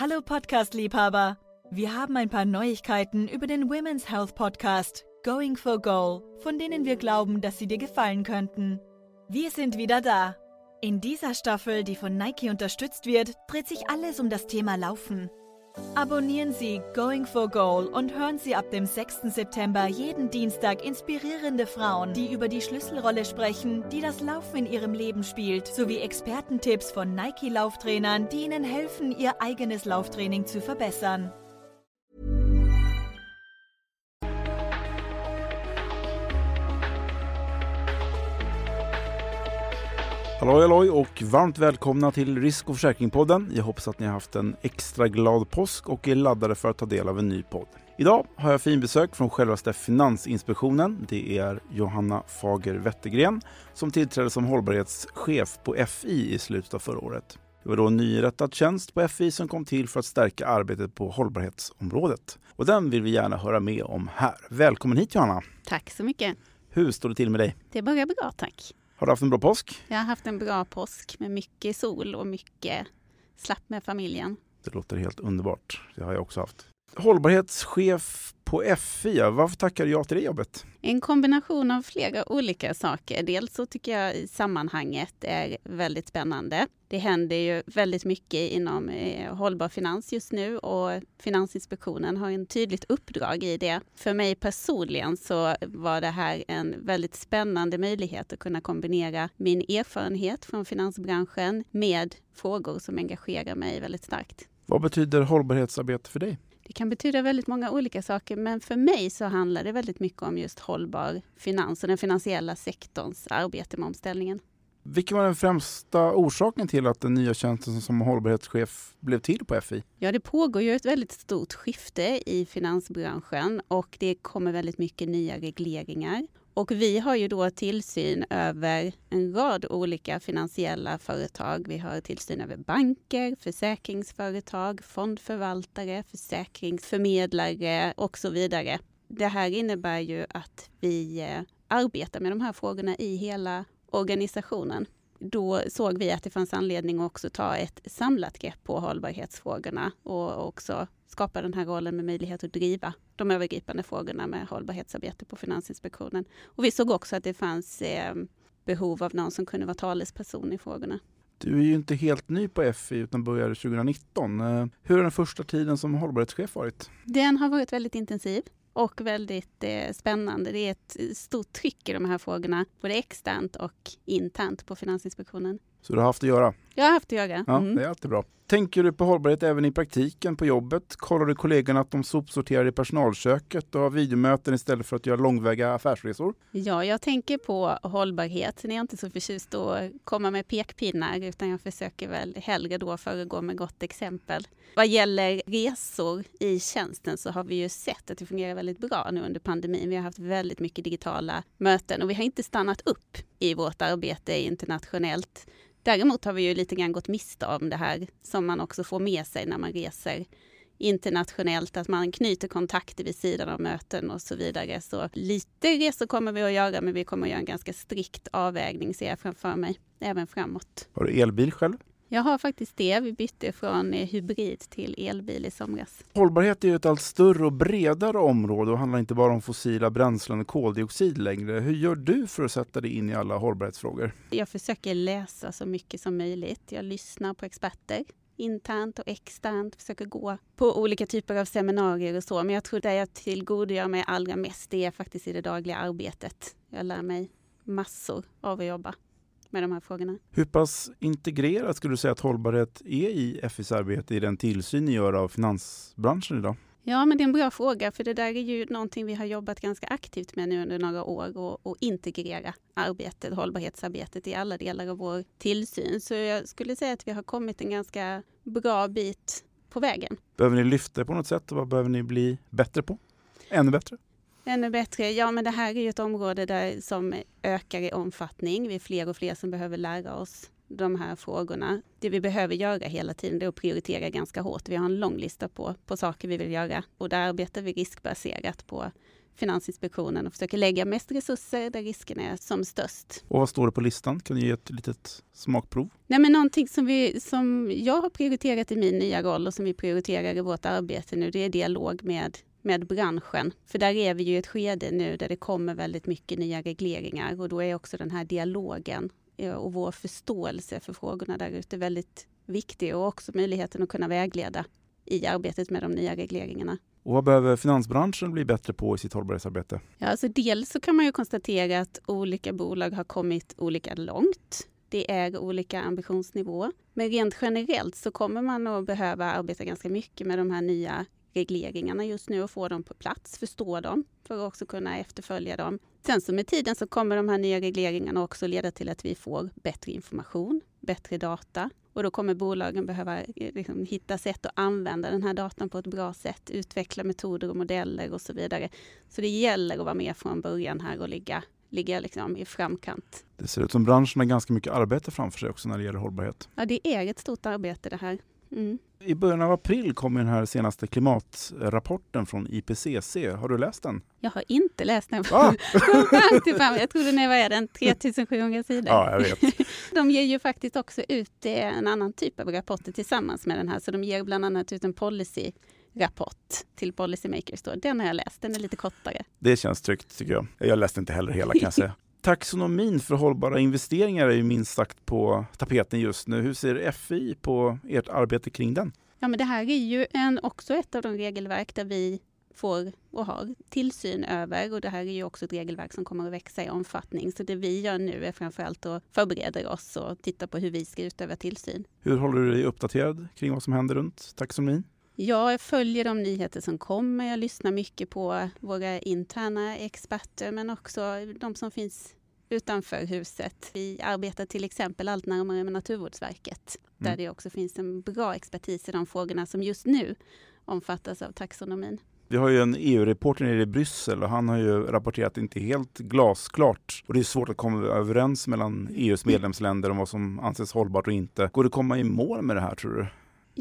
Hallo Podcast-Liebhaber! Wir haben ein paar Neuigkeiten über den Women's Health Podcast Going for Goal, von denen wir glauben, dass sie dir gefallen könnten. Wir sind wieder da. In dieser Staffel, die von Nike unterstützt wird, dreht sich alles um das Thema Laufen. Abonnieren Sie Going for Goal und hören Sie ab dem 6. September jeden Dienstag inspirierende Frauen, die über die Schlüsselrolle sprechen, die das Laufen in ihrem Leben spielt, sowie Expertentipps von Nike-Lauftrainern, die Ihnen helfen, Ihr eigenes Lauftraining zu verbessern. Halloj halloj och varmt välkomna till Risk och försäkringspodden. Jag hoppas att ni har haft en extra glad påsk och är laddade för att ta del av en ny podd. Idag har jag finbesök från självaste Finansinspektionen. Det är Johanna Fager Wettergren som tillträdde som hållbarhetschef på FI i slutet av förra året. Det var då en nyinrättad tjänst på FI som kom till för att stärka arbetet på hållbarhetsområdet. Och den vill vi gärna höra mer om här. Välkommen hit Johanna! Tack så mycket! Hur står det till med dig? Det börjar bra tack. Har du haft en bra påsk? Jag har haft en bra påsk med mycket sol och mycket slapp med familjen. Det låter helt underbart. Det har jag också haft. Hållbarhetschef på FI, varför tackar du ja till det jobbet? En kombination av flera olika saker. Dels så tycker jag i sammanhanget är väldigt spännande. Det händer ju väldigt mycket inom eh, hållbar finans just nu och Finansinspektionen har en tydligt uppdrag i det. För mig personligen så var det här en väldigt spännande möjlighet att kunna kombinera min erfarenhet från finansbranschen med frågor som engagerar mig väldigt starkt. Vad betyder hållbarhetsarbete för dig? Det kan betyda väldigt många olika saker, men för mig så handlar det väldigt mycket om just hållbar finans och den finansiella sektorns arbete med omställningen. Vilken var den främsta orsaken till att den nya tjänsten som hållbarhetschef blev till på FI? Ja, det pågår ju ett väldigt stort skifte i finansbranschen och det kommer väldigt mycket nya regleringar. Och vi har ju då tillsyn över en rad olika finansiella företag. Vi har tillsyn över banker, försäkringsföretag, fondförvaltare, försäkringsförmedlare och så vidare. Det här innebär ju att vi eh, arbetar med de här frågorna i hela organisationen. Då såg vi att det fanns anledning att också ta ett samlat grepp på hållbarhetsfrågorna och också skapa den här rollen med möjlighet att driva de övergripande frågorna med hållbarhetsarbete på Finansinspektionen. Och vi såg också att det fanns eh, behov av någon som kunde vara talesperson i frågorna. Du är ju inte helt ny på FI utan började 2019. Eh, hur har den första tiden som hållbarhetschef varit? Den har varit väldigt intensiv och väldigt eh, spännande. Det är ett stort tryck i de här frågorna, både externt och internt på Finansinspektionen. Så du har haft att göra? Jag har haft göra. Ja, mm. det är alltid bra. Tänker du på hållbarhet även i praktiken på jobbet? Kollar du kollegorna att de sopsorterar i personalköket och har videomöten istället för att göra långväga affärsresor? Ja, jag tänker på hållbarhet. Sen är jag inte så förtjust att komma med pekpinnar utan jag försöker väl hellre då föregå med gott exempel. Vad gäller resor i tjänsten så har vi ju sett att det fungerar väldigt bra nu under pandemin. Vi har haft väldigt mycket digitala möten och vi har inte stannat upp i vårt arbete internationellt. Däremot har vi ju lite grann gått miste om det här som man också får med sig när man reser internationellt, att man knyter kontakter vid sidan av möten och så vidare. Så lite resor kommer vi att göra, men vi kommer att göra en ganska strikt avvägning ser jag framför mig, även framåt. Har du elbil själv? Jag har faktiskt det. Vi bytte från eh, hybrid till elbil i somras. Hållbarhet är ett allt större och bredare område och handlar inte bara om fossila bränslen och koldioxid längre. Hur gör du för att sätta dig in i alla hållbarhetsfrågor? Jag försöker läsa så mycket som möjligt. Jag lyssnar på experter internt och externt, försöker gå på olika typer av seminarier och så. Men jag tror det jag tillgodogör mig allra mest, det är faktiskt i det dagliga arbetet. Jag lär mig massor av att jobba med de här frågorna. Hur pass integrerat skulle du säga att hållbarhet är i FIs arbete i den tillsyn ni gör av finansbranschen idag? Ja, men det är en bra fråga, för det där är ju någonting vi har jobbat ganska aktivt med nu under några år och, och integrera arbetet, hållbarhetsarbetet i alla delar av vår tillsyn. Så jag skulle säga att vi har kommit en ganska bra bit på vägen. Behöver ni lyfta på något sätt? Vad behöver ni bli bättre på? Ännu bättre? Ännu bättre. Ja, men det här är ju ett område där, som ökar i omfattning. Vi är fler och fler som behöver lära oss de här frågorna. Det vi behöver göra hela tiden är att prioritera ganska hårt. Vi har en lång lista på, på saker vi vill göra och där arbetar vi riskbaserat på Finansinspektionen och försöker lägga mest resurser där riskerna är som störst. Och vad står det på listan? Kan du ge ett litet smakprov? Nej, men någonting som, vi, som jag har prioriterat i min nya roll och som vi prioriterar i vårt arbete nu, det är dialog med med branschen. För där är vi ju i ett skede nu där det kommer väldigt mycket nya regleringar och då är också den här dialogen och vår förståelse för frågorna där ute väldigt viktig och också möjligheten att kunna vägleda i arbetet med de nya regleringarna. Och vad behöver finansbranschen bli bättre på i sitt hållbarhetsarbete? Ja, alltså dels så kan man ju konstatera att olika bolag har kommit olika långt. Det är olika ambitionsnivå. Men rent generellt så kommer man att behöva arbeta ganska mycket med de här nya regleringarna just nu och få dem på plats, förstå dem för att också kunna efterfölja dem. Sen så med tiden så kommer de här nya regleringarna också leda till att vi får bättre information, bättre data och då kommer bolagen behöva eh, liksom, hitta sätt att använda den här datan på ett bra sätt, utveckla metoder och modeller och så vidare. Så det gäller att vara med från början här och ligga ligga liksom i framkant. Det ser ut som branschen har ganska mycket arbete framför sig också när det gäller hållbarhet. Ja, det är ett stort arbete det här. Mm. I början av april kom den här senaste klimatrapporten från IPCC. Har du läst den? Jag har inte läst den. Ah! jag trodde den var den 3700 sidor. Ja, jag vet. De ger ju faktiskt också ut en annan typ av rapporter tillsammans med den här. Så de ger bland annat ut en policy rapport till policymakers. Den har jag läst, den är lite kortare. Det känns tryggt tycker jag. Jag läste inte heller hela kan jag säga. Taxonomin för hållbara investeringar är ju minst sagt på tapeten just nu. Hur ser FI på ert arbete kring den? Ja, men det här är ju en, också ett av de regelverk där vi får och har tillsyn över och det här är ju också ett regelverk som kommer att växa i omfattning. Så det vi gör nu är framförallt att förbereda oss och titta på hur vi ska utöva tillsyn. Hur håller du dig uppdaterad kring vad som händer runt taxonomin? Jag följer de nyheter som kommer. Jag lyssnar mycket på våra interna experter men också de som finns utanför huset. Vi arbetar till exempel allt närmare med Naturvårdsverket mm. där det också finns en bra expertis i de frågorna som just nu omfattas av taxonomin. Vi har ju en EU-reporter nere i Bryssel och han har ju rapporterat inte helt glasklart. Och det är svårt att komma överens mellan EUs medlemsländer om vad som anses hållbart och inte. Går det komma i mål med det här tror du?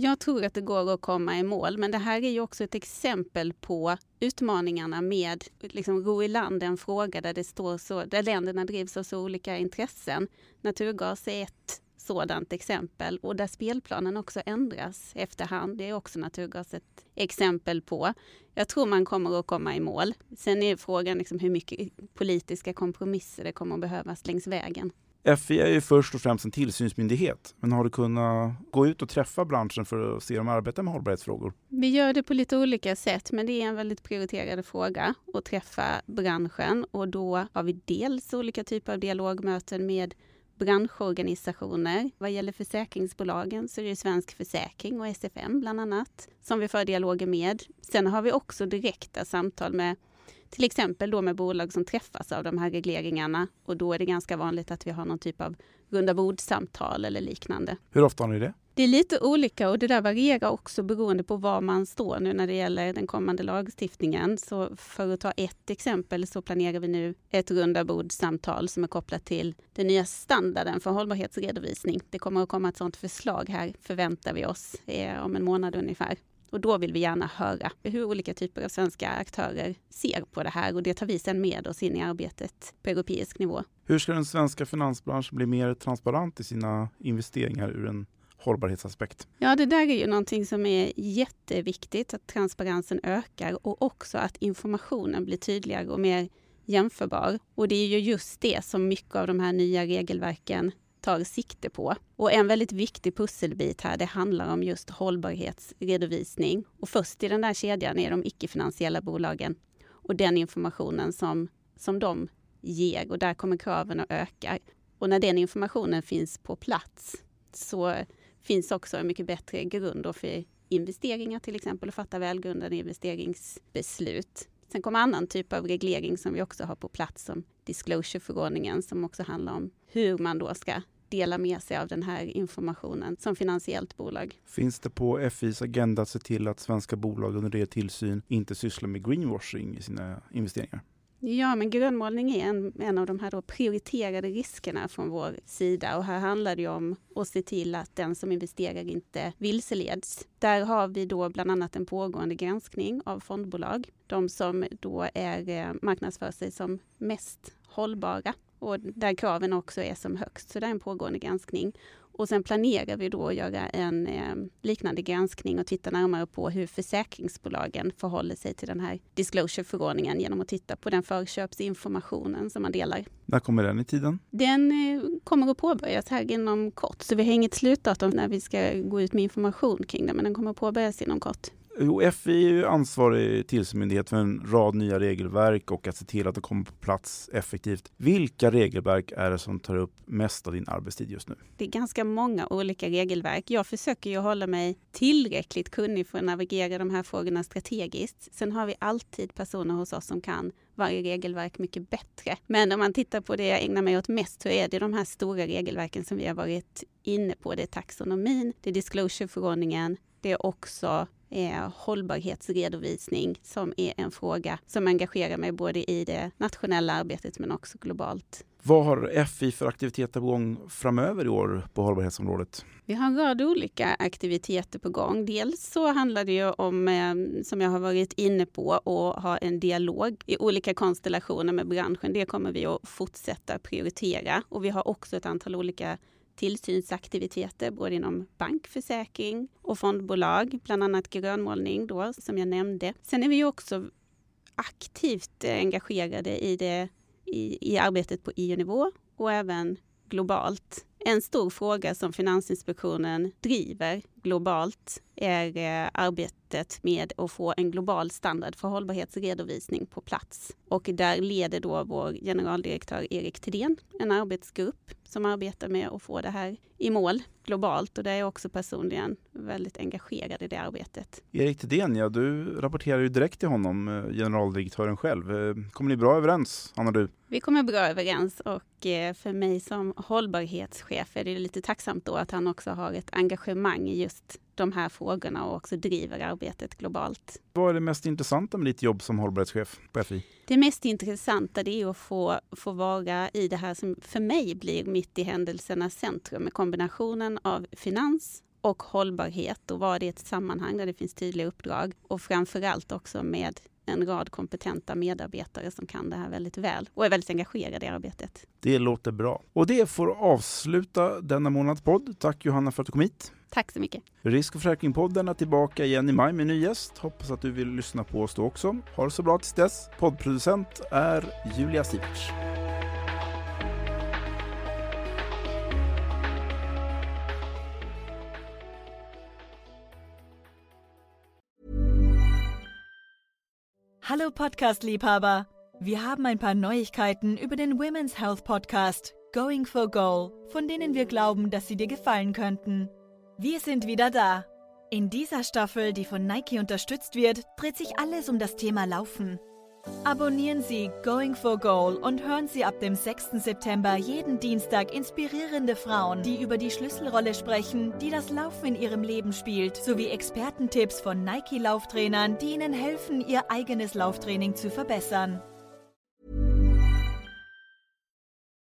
Jag tror att det går att komma i mål, men det här är ju också ett exempel på utmaningarna med liksom, ro i land en fråga där, det står så, där länderna drivs av så olika intressen. Naturgas är ett sådant exempel och där spelplanen också ändras efterhand. Det är också naturgas ett exempel på. Jag tror man kommer att komma i mål. Sen är frågan liksom hur mycket politiska kompromisser det kommer att behövas längs vägen. FI är ju först och främst en tillsynsmyndighet, men har du kunnat gå ut och träffa branschen för att se dem de arbetar med hållbarhetsfrågor? Vi gör det på lite olika sätt, men det är en väldigt prioriterad fråga att träffa branschen och då har vi dels olika typer av dialogmöten med branschorganisationer. Vad gäller försäkringsbolagen så är det Svensk Försäkring och SFM bland annat som vi för dialoger med. Sen har vi också direkta samtal med till exempel då med bolag som träffas av de här regleringarna och då är det ganska vanligt att vi har någon typ av runda bordsamtal eller liknande. Hur ofta har ni det? Det är lite olika och det där varierar också beroende på var man står nu när det gäller den kommande lagstiftningen. Så för att ta ett exempel så planerar vi nu ett runda bordsamtal som är kopplat till den nya standarden för hållbarhetsredovisning. Det kommer att komma ett sådant förslag här förväntar vi oss eh, om en månad ungefär. Och då vill vi gärna höra hur olika typer av svenska aktörer ser på det här och det tar vi sedan med oss in i arbetet på europeisk nivå. Hur ska den svenska finansbranschen bli mer transparent i sina investeringar ur en hållbarhetsaspekt? Ja, det där är ju någonting som är jätteviktigt, att transparensen ökar och också att informationen blir tydligare och mer jämförbar. Och det är ju just det som mycket av de här nya regelverken tar sikte på. Och en väldigt viktig pusselbit här, det handlar om just hållbarhetsredovisning. Och först i den där kedjan är de icke-finansiella bolagen och den informationen som, som de ger och där kommer kraven att öka. Och när den informationen finns på plats så finns också en mycket bättre grund för investeringar till exempel och fatta välgrundade investeringsbeslut. Sen kommer annan typ av reglering som vi också har på plats som disclosure-förordningen som också handlar om hur man då ska dela med sig av den här informationen som finansiellt bolag. Finns det på FIs agenda att se till att svenska bolag under er tillsyn inte sysslar med greenwashing i sina investeringar? Ja, men grönmålning är en, en av de här då prioriterade riskerna från vår sida och här handlar det om att se till att den som investerar inte vilseleds. Där har vi då bland annat en pågående granskning av fondbolag. De som då är, eh, marknadsför sig som mest hållbara och där kraven också är som högst. Så det är en pågående granskning. Och sen planerar vi då att göra en eh, liknande granskning och titta närmare på hur försäkringsbolagen förhåller sig till den här disclosure-förordningen genom att titta på den förköpsinformationen som man delar. När kommer den i tiden? Den eh, kommer att påbörjas här inom kort, så vi har inget slutdatum när vi ska gå ut med information kring det, men den kommer att påbörjas inom kort. FI är ju ansvarig tillsynsmyndighet för en rad nya regelverk och att se till att de kommer på plats effektivt. Vilka regelverk är det som tar upp mest av din arbetstid just nu? Det är ganska många olika regelverk. Jag försöker ju hålla mig tillräckligt kunnig för att navigera de här frågorna strategiskt. Sen har vi alltid personer hos oss som kan varje regelverk mycket bättre. Men om man tittar på det jag ägnar mig åt mest så är det de här stora regelverken som vi har varit inne på. Det är taxonomin, det är disclosure-förordningen, det är också eh, hållbarhetsredovisning som är en fråga som engagerar mig både i det nationella arbetet men också globalt. Vad har FI för aktiviteter på gång framöver i år på hållbarhetsområdet? Vi har en rad olika aktiviteter på gång. Dels så handlar det ju om, eh, som jag har varit inne på, att ha en dialog i olika konstellationer med branschen. Det kommer vi att fortsätta prioritera och vi har också ett antal olika tillsynsaktiviteter både inom bankförsäkring och fondbolag, bland annat grönmålning då, som jag nämnde. Sen är vi också aktivt engagerade i, det, i, i arbetet på EU-nivå och även globalt. En stor fråga som Finansinspektionen driver globalt är eh, arbetet arbetet med att få en global standard för hållbarhetsredovisning på plats. Och där leder då vår generaldirektör Erik Thedéen en arbetsgrupp som arbetar med att få det här i mål globalt och där är jag också personligen väldigt engagerad i det arbetet. Erik Thedéen, ja, du rapporterar ju direkt till honom, eh, generaldirektören själv. Eh, kommer ni bra överens, och du? Vi kommer bra överens och för mig som hållbarhetschef är det lite tacksamt då att han också har ett engagemang i just de här frågorna och också driver arbetet globalt. Vad är det mest intressanta med ditt jobb som hållbarhetschef på FI? Det mest intressanta det är att få, få vara i det här som för mig blir mitt i händelsernas centrum med kombinationen av finans och hållbarhet och vara det i ett sammanhang där det finns tydliga uppdrag och framförallt också med en rad kompetenta medarbetare som kan det här väldigt väl och är väldigt engagerade i arbetet. Det låter bra. Och det får avsluta denna månads podd. Tack Johanna för att du kom hit. Tack så mycket. Risk och försäkringspodden är tillbaka igen i maj med ny gäst. Hoppas att du vill lyssna på oss då också. Ha det så bra tills dess. Poddproducent är Julia Siverts. Hallo Podcast-Liebhaber! Wir haben ein paar Neuigkeiten über den Women's Health Podcast Going for Goal, von denen wir glauben, dass sie dir gefallen könnten. Wir sind wieder da. In dieser Staffel, die von Nike unterstützt wird, dreht sich alles um das Thema Laufen. Abonnieren Sie Going for Goal und hören Sie ab dem 6. September jeden Dienstag inspirierende Frauen, die über die Schlüsselrolle sprechen, die das Laufen in ihrem Leben spielt, sowie Expertentipps von Nike-Lauftrainern, die Ihnen helfen, Ihr eigenes Lauftraining zu verbessern.